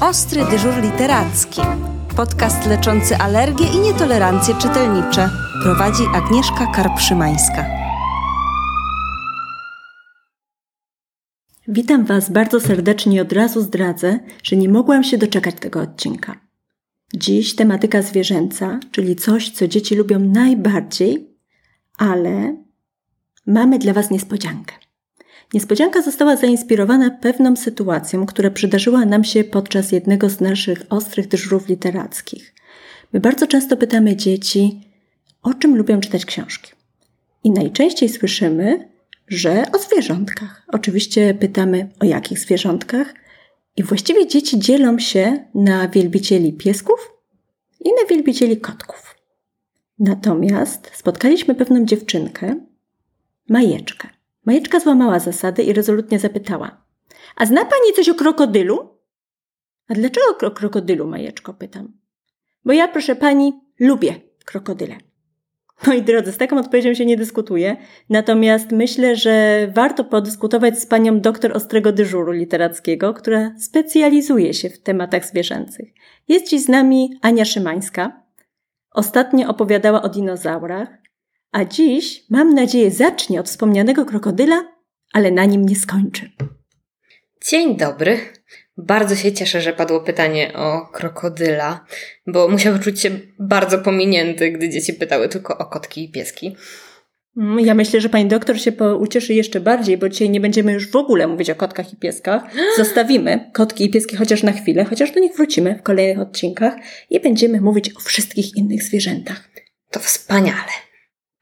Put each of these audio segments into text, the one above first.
Ostry dyżur literacki. Podcast leczący alergie i nietolerancje czytelnicze. Prowadzi Agnieszka Karpszymańska. Witam Was bardzo serdecznie i od razu zdradzę, że nie mogłam się doczekać tego odcinka. Dziś tematyka zwierzęca, czyli coś, co dzieci lubią najbardziej, ale mamy dla Was niespodziankę. Niespodzianka została zainspirowana pewną sytuacją, która przydarzyła nam się podczas jednego z naszych ostrych dyżurów literackich. My bardzo często pytamy dzieci, o czym lubią czytać książki. I najczęściej słyszymy, że o zwierzątkach. Oczywiście pytamy o jakich zwierzątkach. I właściwie dzieci dzielą się na wielbicieli piesków i na wielbicieli kotków. Natomiast spotkaliśmy pewną dziewczynkę, Majeczkę. Majeczka złamała zasady i rezolutnie zapytała: A zna pani coś o krokodylu? A dlaczego o krokodylu, Majeczko? pytam. Bo ja, proszę pani, lubię krokodyle. Moi drodzy, z taką odpowiedzią się nie dyskutuje, natomiast myślę, że warto podyskutować z panią doktor ostrego dyżuru literackiego, która specjalizuje się w tematach zwierzęcych. Jest dziś z nami Ania Szymańska. Ostatnio opowiadała o dinozaurach, a dziś, mam nadzieję, zacznie od wspomnianego krokodyla, ale na nim nie skończy. Dzień dobry. Bardzo się cieszę, że padło pytanie o krokodyla, bo musiał czuć się bardzo pominięty, gdy dzieci pytały tylko o kotki i pieski. Mm, ja myślę, że pani doktor się ucieszy jeszcze bardziej, bo dzisiaj nie będziemy już w ogóle mówić o kotkach i pieskach. Zostawimy kotki i pieski chociaż na chwilę, chociaż do nich wrócimy w kolejnych odcinkach i będziemy mówić o wszystkich innych zwierzętach. To wspaniale.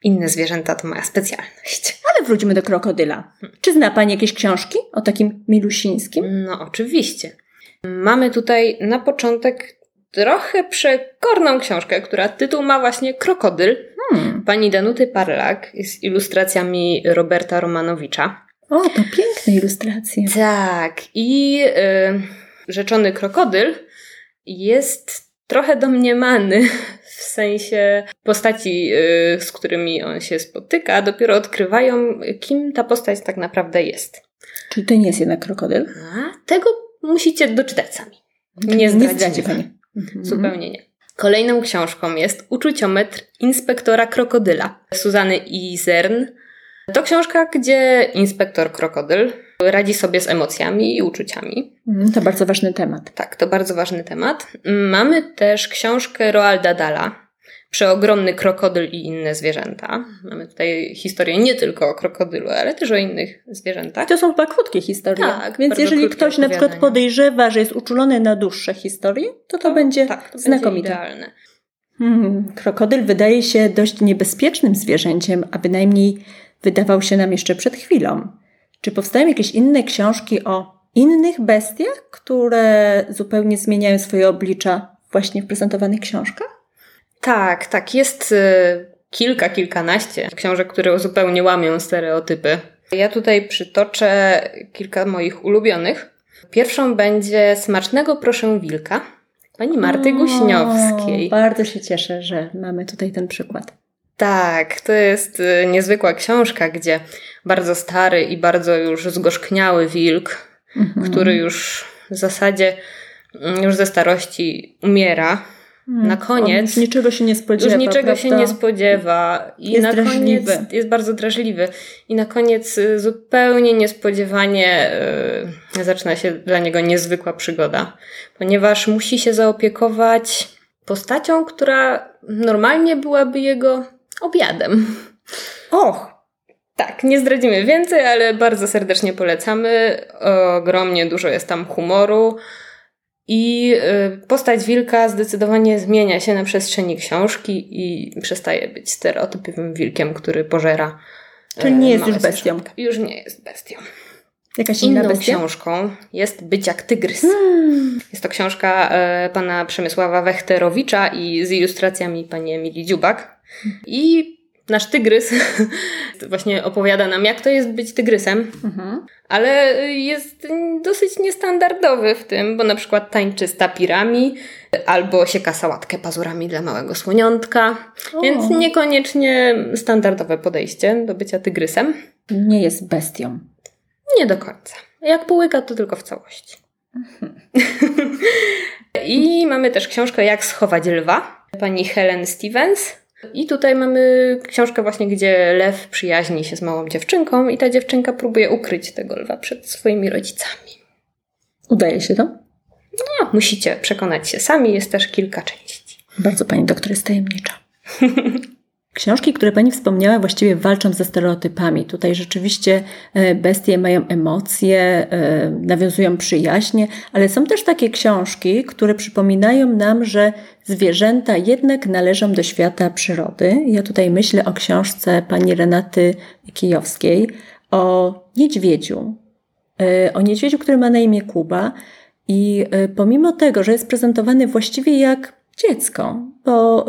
Inne zwierzęta to moja specjalność. Ale wróćmy do krokodyla. Czy zna Pani jakieś książki o takim milusińskim? No, oczywiście. Mamy tutaj na początek trochę przekorną książkę, która tytuł ma właśnie Krokodyl. Hmm. Pani Danuty Parlak z ilustracjami Roberta Romanowicza. O, to piękne ilustracje. Tak. I yy, rzeczony krokodyl jest trochę domniemany w sensie postaci, y, z którymi on się spotyka, dopiero odkrywają, kim ta postać tak naprawdę jest. Czyli to nie jest jednak krokodyl? A, tego musicie doczytać sami. Nie zdradzicie Pani. Mhm. Zupełnie nie. Kolejną książką jest Uczuciometr inspektora krokodyla Suzany Izern. To książka, gdzie inspektor krokodyl radzi sobie z emocjami i uczuciami. Mm, to bardzo ważny temat. Tak, to bardzo ważny temat. Mamy też książkę Roalda Dala. Przeogromny krokodyl i inne zwierzęta. Mamy tutaj historię nie tylko o krokodylu, ale też o innych zwierzętach. To są chyba krótkie historie. Tak, Więc jeżeli ktoś na przykład podejrzewa, że jest uczulony na dłuższe historie, to to, to będzie tak, to znakomite. Będzie idealne. Hmm, krokodyl wydaje się dość niebezpiecznym zwierzęciem, a bynajmniej wydawał się nam jeszcze przed chwilą. Czy powstają jakieś inne książki o innych bestiach, które zupełnie zmieniają swoje oblicza właśnie w prezentowanych książkach? Tak, tak. Jest y, kilka, kilkanaście książek, które zupełnie łamią stereotypy. Ja tutaj przytoczę kilka moich ulubionych. Pierwszą będzie Smacznego proszę wilka pani Marty o, Guśniowskiej. Bardzo się cieszę, że mamy tutaj ten przykład. Tak, to jest y, niezwykła książka, gdzie bardzo stary i bardzo już zgorzkniały wilk, mhm. który już w zasadzie mm, już ze starości umiera. Hmm. Na koniec. już niczego się nie spodziewa. Już niczego prawda? się nie spodziewa. I jest na drażliwy. koniec jest bardzo drażliwy. I na koniec y, zupełnie niespodziewanie yy, zaczyna się dla niego niezwykła przygoda, ponieważ musi się zaopiekować postacią, która normalnie byłaby jego obiadem. Och! Tak, nie zdradzimy więcej, ale bardzo serdecznie polecamy. Ogromnie dużo jest tam humoru. I y, postać wilka zdecydowanie zmienia się na przestrzeni książki i przestaje być stereotypowym wilkiem, który pożera. Czyli nie jest już bestią. Już nie jest bestią. Jakaś inna Inną bestia? książką jest Być jak tygrys. Hmm. Jest to książka e, pana Przemysława Wechterowicza i z ilustracjami pani Emilii Dziubak. I nasz tygrys właśnie opowiada nam, jak to jest być tygrysem, mhm. ale jest dosyć niestandardowy w tym, bo na przykład tańczy z tapirami albo sieka sałatkę pazurami dla małego słoniątka, o. więc niekoniecznie standardowe podejście do bycia tygrysem. Nie jest bestią. Nie do końca. Jak połyka, to tylko w całości. Mhm. I mamy też książkę Jak schować lwa, pani Helen Stevens. I tutaj mamy książkę właśnie, gdzie lew przyjaźni się z małą dziewczynką i ta dziewczynka próbuje ukryć tego lwa przed swoimi rodzicami. Udaje się to? No, musicie przekonać się sami, jest też kilka części. Bardzo pani doktor jest tajemnicza. Książki, które pani wspomniała, właściwie walczą ze stereotypami. Tutaj rzeczywiście e, bestie mają emocje, e, nawiązują przyjaźnie, ale są też takie książki, które przypominają nam, że zwierzęta jednak należą do świata przyrody. Ja tutaj myślę o książce pani Renaty Kijowskiej o niedźwiedziu. E, o niedźwiedziu, który ma na imię Kuba. I pomimo tego, że jest prezentowany właściwie jak dziecko, bo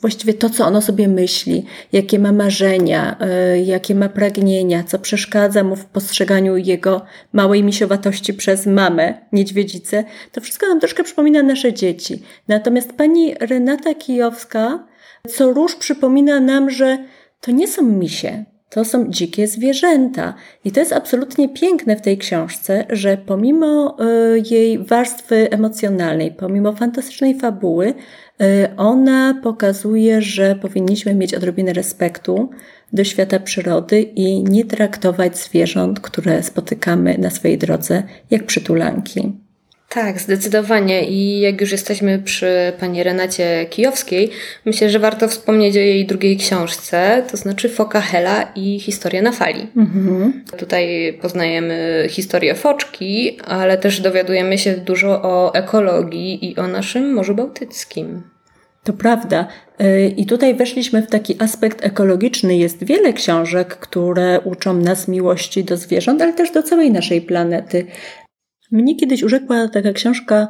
właściwie to, co ono sobie myśli, jakie ma marzenia, y, jakie ma pragnienia, co przeszkadza mu w postrzeganiu jego małej misiowatości przez mamę, niedźwiedzicę, to wszystko nam troszkę przypomina nasze dzieci. Natomiast pani Renata Kijowska co róż przypomina nam, że to nie są misie, to są dzikie zwierzęta. I to jest absolutnie piękne w tej książce, że pomimo y, jej warstwy emocjonalnej, pomimo fantastycznej fabuły, y, ona pokazuje, że powinniśmy mieć odrobinę respektu do świata przyrody i nie traktować zwierząt, które spotykamy na swojej drodze, jak przytulanki. Tak, zdecydowanie. I jak już jesteśmy przy pani Renacie Kijowskiej, myślę, że warto wspomnieć o jej drugiej książce, to znaczy Foka Hela i Historia na fali. Mhm. Tutaj poznajemy historię foczki, ale też dowiadujemy się dużo o ekologii i o naszym Morzu Bałtyckim. To prawda. Y, I tutaj weszliśmy w taki aspekt ekologiczny. Jest wiele książek, które uczą nas miłości do zwierząt, ale też do całej naszej planety. Mnie kiedyś urzekła taka książka,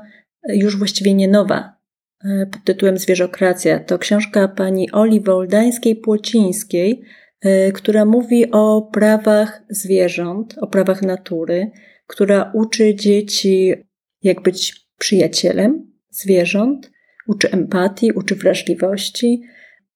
e, już właściwie nie nowa, e, pod tytułem Zwierzokracja. To książka pani Oli Woldańskiej-Płocińskiej, e, która mówi o prawach zwierząt, o prawach natury, która uczy dzieci, jak być przyjacielem zwierząt, uczy empatii, uczy wrażliwości.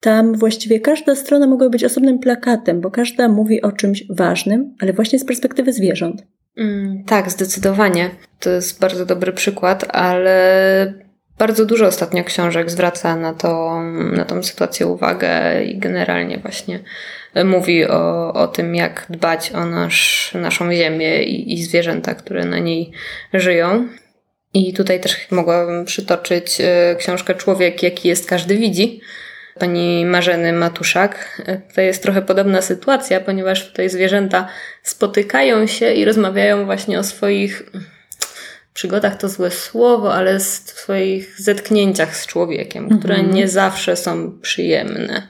Tam właściwie każda strona mogła być osobnym plakatem, bo każda mówi o czymś ważnym, ale właśnie z perspektywy zwierząt. Mm, tak, zdecydowanie. To jest bardzo dobry przykład, ale bardzo dużo ostatnio książek zwraca na, to, na tą sytuację uwagę i generalnie właśnie mówi o, o tym, jak dbać o nasz, naszą ziemię i, i zwierzęta, które na niej żyją. I tutaj też mogłabym przytoczyć e, książkę Człowiek, jaki jest, każdy widzi pani Marzeny Matuszak. To jest trochę podobna sytuacja, ponieważ tutaj zwierzęta spotykają się i rozmawiają właśnie o swoich przygodach to złe słowo, ale swoich zetknięciach z człowiekiem, mhm. które nie zawsze są przyjemne.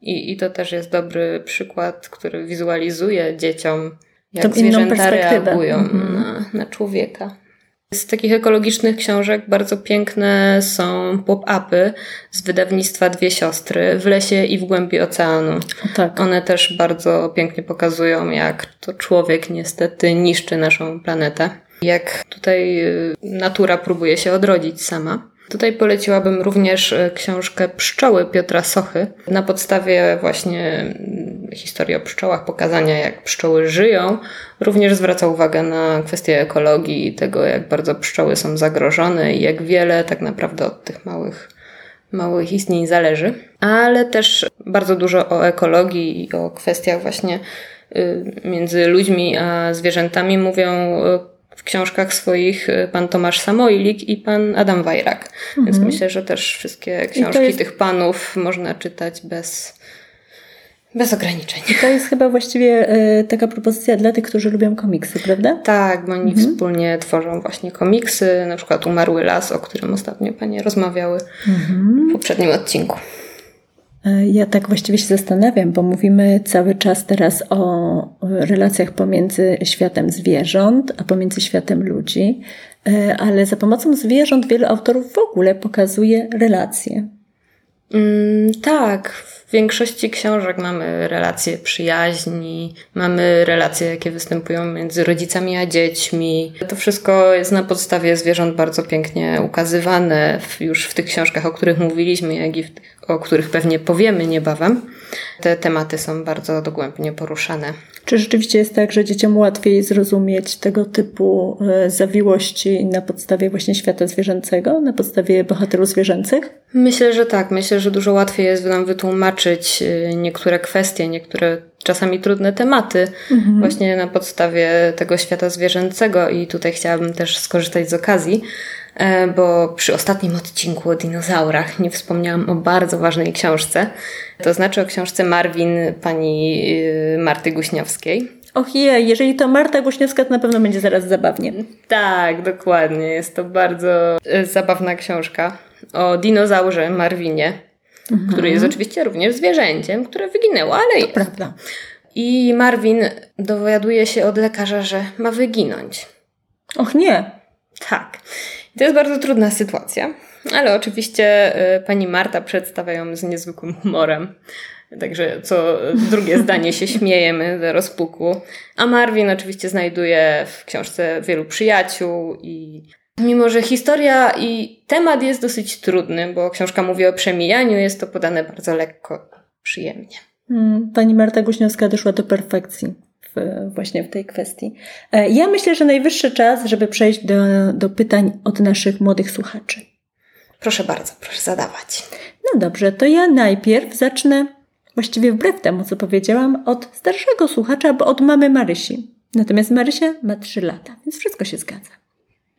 I, I to też jest dobry przykład, który wizualizuje dzieciom, jak Tą zwierzęta reagują mhm. na, na człowieka. Z takich ekologicznych książek bardzo piękne są pop-upy z wydawnictwa Dwie Siostry w lesie i w głębi oceanu. tak. One też bardzo pięknie pokazują, jak to człowiek niestety niszczy naszą planetę. Jak tutaj y, natura próbuje się odrodzić sama. Tutaj poleciłabym również e, książkę Pszczoły Piotra Sochy. Na podstawie właśnie mm, historii o pszczołach, pokazania jak pszczoły żyją, również zwraca uwagę na kwestię ekologii i tego, jak bardzo pszczoły są zagrożone i jak wiele tak naprawdę od tych małych, małych istnień zależy. Ale też bardzo dużo o ekologii i o kwestiach właśnie y, między ludźmi a zwierzętami mówią y, w książkach swoich y, pan Tomasz Samoilik i pan Adam Wajrak. Mhm. Więc myślę, że też wszystkie książki jest... tych panów można czytać bez, bez ograniczeń. I to jest chyba właściwie y, taka propozycja dla tych, którzy lubią komiksy, prawda? Tak, bo oni mhm. wspólnie tworzą właśnie komiksy, na przykład Umarły Las, o którym ostatnio panie rozmawiały mhm. w poprzednim odcinku. E, ja tak właściwie się zastanawiam, bo mówimy cały czas teraz o relacjach pomiędzy światem zwierząt, a pomiędzy światem ludzi, e, ale za pomocą zwierząt wielu autorów w ogóle pokazuje relacje. Mm, tak, w większości książek mamy relacje przyjaźni, mamy relacje, jakie występują między rodzicami a dziećmi. To wszystko jest na podstawie zwierząt bardzo pięknie ukazywane już w tych książkach, o których mówiliśmy, jak i w o których pewnie powiemy niebawem. Te tematy są bardzo dogłębnie poruszane. Czy rzeczywiście jest tak, że dzieciom łatwiej zrozumieć tego typu e, zawiłości na podstawie właśnie świata zwierzęcego, na podstawie bohaterów zwierzęcych? Myślę, że tak. Myślę, że dużo łatwiej jest nam wytłumaczyć y, niektóre kwestie, niektóre czasami trudne tematy mhm. właśnie na podstawie tego świata zwierzęcego i tutaj chciałabym też skorzystać z okazji, e, bo przy ostatnim odcinku o dinozaurach nie wspomniałam o bardzo ważnej książce, to znaczy o książce Marvin pani y, Marty Guśniowskiej. Och je, jeżeli to Marta Guśniowska, to na pewno będzie zaraz zabawnie. Tak, dokładnie. Jest to bardzo y, zabawna książka o dinozaurze Marvinie, mhm. który jest oczywiście również zwierzęciem, które wyginęło, ale to jest. Prawda. I Marvin dowiaduje się od lekarza, że ma wyginąć. Och nie. Tak. To jest bardzo trudna sytuacja, ale oczywiście y, pani Marta przedstawia ją z niezwykłym humorem. Także co drugie zdanie się śmiejemy ze rozpuku. A Marvin oczywiście znajduje w książce wielu przyjaciół i Mimo, że historia i temat jest dosyć trudny, bo książka mówi o przemijaniu, jest to podane bardzo lekko, przyjemnie. Hmm, pani Marta Guśniowska doszła do perfekcji w, właśnie w tej kwestii. E, ja myślę, że najwyższy czas, żeby przejść do, do pytań od naszych młodych słuchaczy. Proszę bardzo, proszę zadawać. No dobrze, to ja najpierw zacznę, właściwie wbrew temu, co powiedziałam, od starszego słuchacza, bo od mamy Marysi. Natomiast Marysia ma 3 lata, więc wszystko się zgadza.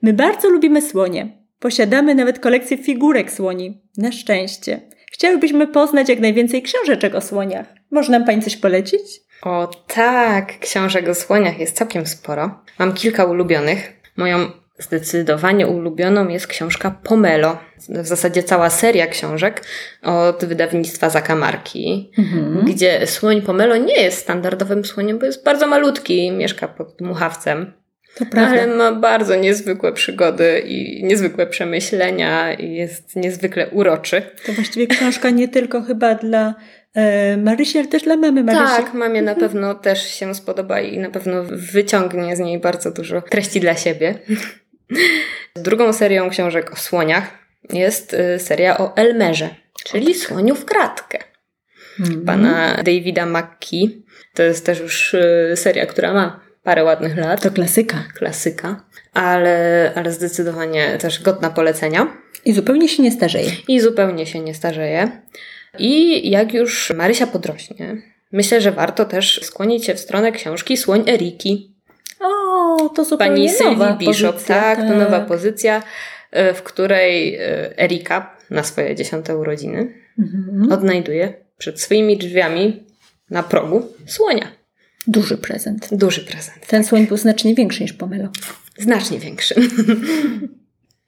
My bardzo lubimy słonie. Posiadamy nawet kolekcję figurek słoni. Na szczęście. Chciałybyśmy poznać jak najwięcej książeczek o słoniach. Można Pani coś polecić? O tak, książek o słoniach jest całkiem sporo. Mam kilka ulubionych. Moją zdecydowanie ulubioną jest książka Pomelo. W zasadzie cała seria książek od wydawnictwa Zakamarki, mhm. gdzie słoń Pomelo nie jest standardowym słoniem, bo jest bardzo malutki, mieszka pod dmuchawcem. Prawda. Ale ma bardzo niezwykłe przygody i niezwykłe przemyślenia i jest niezwykle uroczy. To właściwie książka nie tylko chyba dla e, Marysi, ale też dla mamy Marysi. Tak, mamie na pewno też się spodoba i na pewno wyciągnie z niej bardzo dużo treści dla siebie. Drugą serią książek o słoniach jest e, seria o Elmerze, czyli słoniu w kratkę. Mm. Pana Davida McKee. To jest też już e, seria, która ma parę ładnych lat. To klasyka. Klasyka, ale, ale zdecydowanie też godna polecenia. I zupełnie się nie starzeje. I zupełnie się nie starzeje. I jak już Marysia podrośnie, myślę, że warto też skłonić się w stronę książki Słoń Eriki. O, to zupełnie Pani Sylwii Bishop, pozycja, tak, tak, to nowa pozycja, e, w której e, Erika na swoje dziesiąte urodziny mhm. odnajduje przed swoimi drzwiami na progu słonia. Duży prezent. Duży prezent. Ten słoń był znacznie większy niż pomelo. Znacznie większy.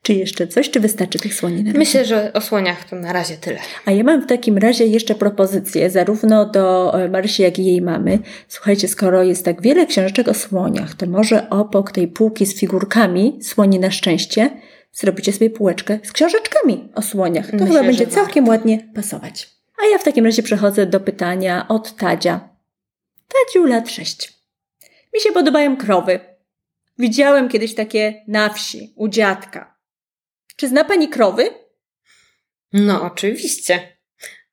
Czy jeszcze coś, czy wystarczy tych słoni? Na Myślę, że o słoniach to na razie tyle. A ja mam w takim razie jeszcze propozycję, zarówno do e, Marysi, jak i jej mamy. Słuchajcie, skoro jest tak wiele książeczek o słoniach, to może obok tej półki z figurkami, słoni na szczęście, zrobicie sobie półeczkę z książeczkami o słoniach. To Myślę, chyba będzie całkiem warto. ładnie pasować. A ja w takim razie przechodzę do pytania od Tadzia. Tadziu lat sześć. Mi się podobają krowy. Widziałem kiedyś takie na wsi, u dziadka. Czy zna pani krowy? No, oczywiście.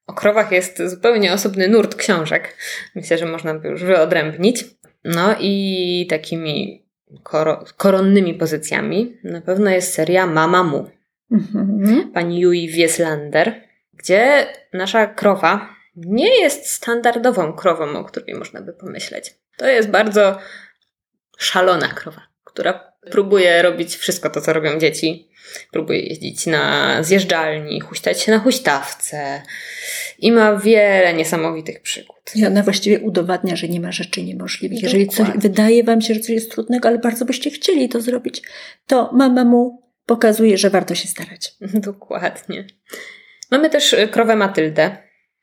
O krowach jest zupełnie osobny nurt książek. Myślę, że można by już wyodrębnić. No i takimi koro koronnymi pozycjami na pewno jest seria Mama Mu. Mhm. Pani Jui Wieslander, gdzie nasza krowa nie jest standardową krową, o której można by pomyśleć. To jest bardzo szalona krowa, która próbuje robić wszystko to, co robią dzieci. Próbuje jeździć na zjeżdżalni, huśtać się na huśtawce i ma wiele niesamowitych przygód. I ona właściwie udowadnia, że nie ma rzeczy niemożliwych. Jeżeli coś wydaje wam się, że coś jest trudnego, ale bardzo byście chcieli to zrobić, to mama mu pokazuje, że warto się starać. Dokładnie. Mamy też y, krowę Matyldę,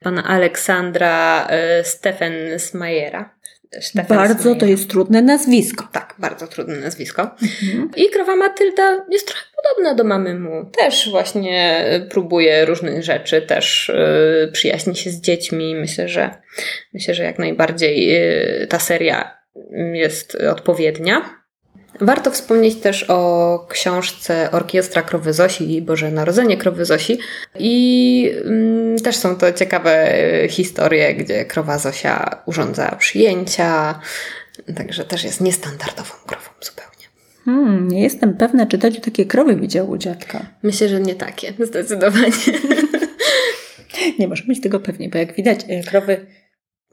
pana Aleksandra y, Stefan Smajera. Stefan bardzo to jest trudne nazwisko. Tak, bardzo trudne nazwisko. Mhm. I krowa Matylda jest trochę podobna do mamy mu. Też właśnie y, próbuje różnych rzeczy, też y, przyjaźni się z dziećmi. Myślę, że myślę, że jak najbardziej ta seria jest odpowiednia. Warto wspomnieć też o książce Orkiestra Krowy Zosi i Boże Narodzenie Krowy Zosi. I mm, też są to ciekawe historie, gdzie krowa Zosia urządza przyjęcia. Także też jest niestandardową krową zupełnie. Hmm, nie jestem pewna, czy Dadziu takie krowy widział u dziadka. Myślę, że nie takie, zdecydowanie. nie możemy mieć tego pewnie, bo jak widać, e, krowy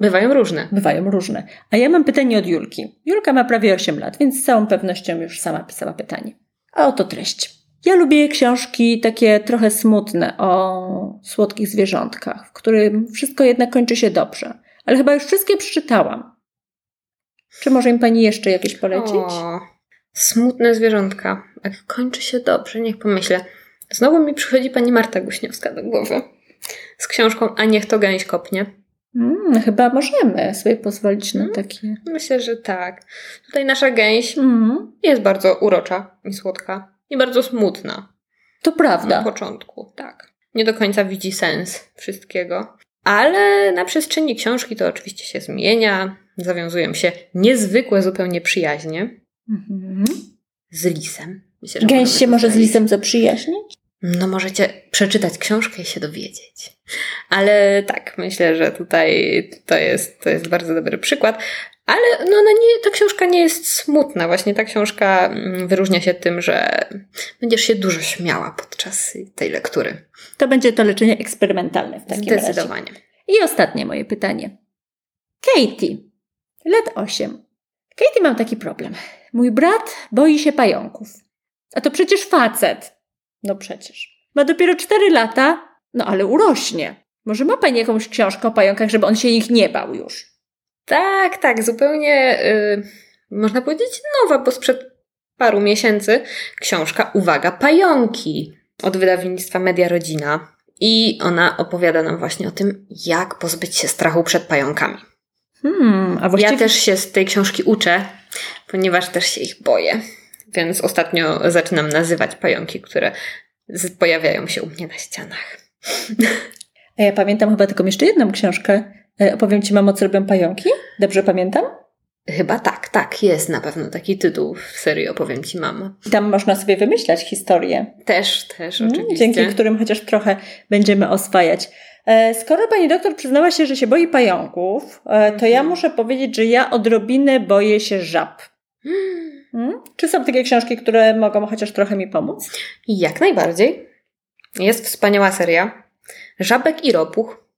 bywają różne. Bywają różne. A ja mam pytanie od Julki. Julka ma prawie 8 lat, więc z całą pewnością już sama pisała pytanie. A oto treść. Ja lubię książki takie trochę smutne o słodkich zwierzątkach, w którym wszystko jednak kończy się dobrze. Ale chyba już wszystkie przeczytałam. Czy może im pani jeszcze jakieś polecić? O, smutne zwierzątka. Jak kończy się dobrze, niech pomyślę. Znowu mi przychodzi pani Marta Guśniewska do głowy. Z książką A niech to gęś kopnie. Mm, chyba możemy sobie pozwolić na Mm. takie. Myślę, że tak. Tutaj nasza gęś Mm, jest bardzo urocza i słodka. I bardzo smutna. to Na prawda. początku, tak. Nie do końca widzi sens wszystkiego. Ale na przestrzeni książki to oczywiście się zmienia. Zawiązują się niezwykłe zupełnie przyjaźnie Mhm. z lisem. Myślę, Gęś się może z lisem zaprzyjaźnić? No możecie przeczytać książkę i się dowiedzieć. Ale tak, myślę, że tutaj to jest, to jest bardzo dobry przykład. Ale no, no nie, ta książka nie jest smutna. Właśnie ta książka mm, wyróżnia się tym, że będziesz się dużo śmiała podczas tej lektury. To będzie to leczenie eksperymentalne w takim razie. Zdecydowanie. I ostatnie moje pytanie. Katie, lat 8. Katie, mam taki problem. Mój brat boi się pająków. A to przecież facet. No przecież. Ma dopiero 4 lata, no ale urośnie. Może ma pani jakąś książkę o pająkach, żeby on się ich nie bał już? Tak, tak, zupełnie y, można powiedzieć nowa, bo sprzed paru miesięcy książka Uwaga, pająki od wydawnictwa Media Rodzina. I ona opowiada nam właśnie o tym, jak pozbyć się strachu przed pająkami. Hmm, a właściwie... Ja też się z tej książki uczę, ponieważ też się ich boję. Więc ostatnio zaczynam nazywać pająki, które pojawiają się u mnie na ścianach. A ja pamiętam chyba taką jeszcze jedną książkę. E, Opowiem ci, mamo, co robią pająki? Dobrze pamiętam? Chyba tak, tak, jest na pewno taki tytuł w serii Opowiem Ci Mamo. I tam można sobie wymyślać historię. Też, też Mm, oczywiście. Dzięki którym chociaż trochę będziemy oswajać. E, Skoro pani doktor przyznała się, że się boi pająków, e, to ja Mhm. muszę powiedzieć, że ja odrobinę boję się żab. Mm? Czy są takie książki, które mogą chociaż trochę mi pomóc? Jak najbardziej. Jest wspaniała seria. Żabek i ropuch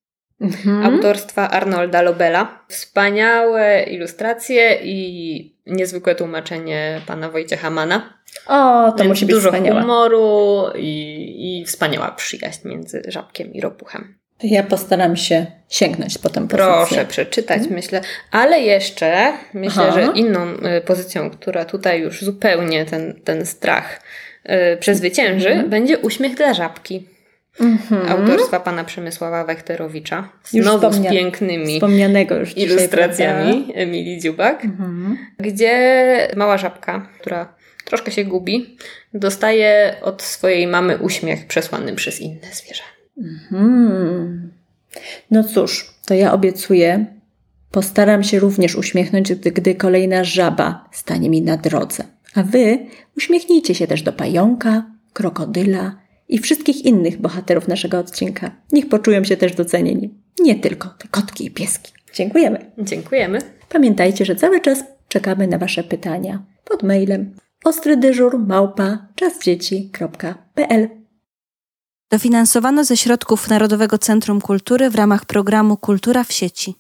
Mhm. autorstwa Arnolda Lobela. Wspaniałe ilustracje i niezwykłe tłumaczenie pana Wojciecha Mana. O, to Więc musi być dużo wspaniałe. humoru i, i wspaniała przyjaźń między żabkiem i ropuchem. Ja postaram się sięgnąć potem po Proszę przeczytać, myślę. Ale jeszcze myślę, Aha. że inną y, pozycją, która tutaj już zupełnie ten, ten strach y, przezwycięży, Mhm. będzie Uśmiech dla żabki. Mhm. Autorstwa pana Przemysława Wechterowicza. Już Znowu z wspomnia- pięknymi Wspomnianego już dzisiaj, ilustracjami prawda? Emilii Dziubak, Mhm. gdzie mała żabka, która troszkę się gubi, dostaje od swojej mamy uśmiech przesłany przez inne zwierzę. Hmm. No cóż, to ja obiecuję, postaram się również uśmiechnąć, gdy, gdy kolejna żaba stanie mi na drodze. A wy uśmiechnijcie się też do pająka, krokodyla i wszystkich innych bohaterów naszego odcinka. Niech poczują się też docenieni. Nie tylko te kotki i pieski. Dziękujemy. Dziękujemy. Pamiętajcie, że cały czas czekamy na Wasze pytania pod mailem ostrydyżur małpa czasdzieci.pl Dofinansowano ze środków Narodowego Centrum Kultury w ramach programu Kultura w sieci.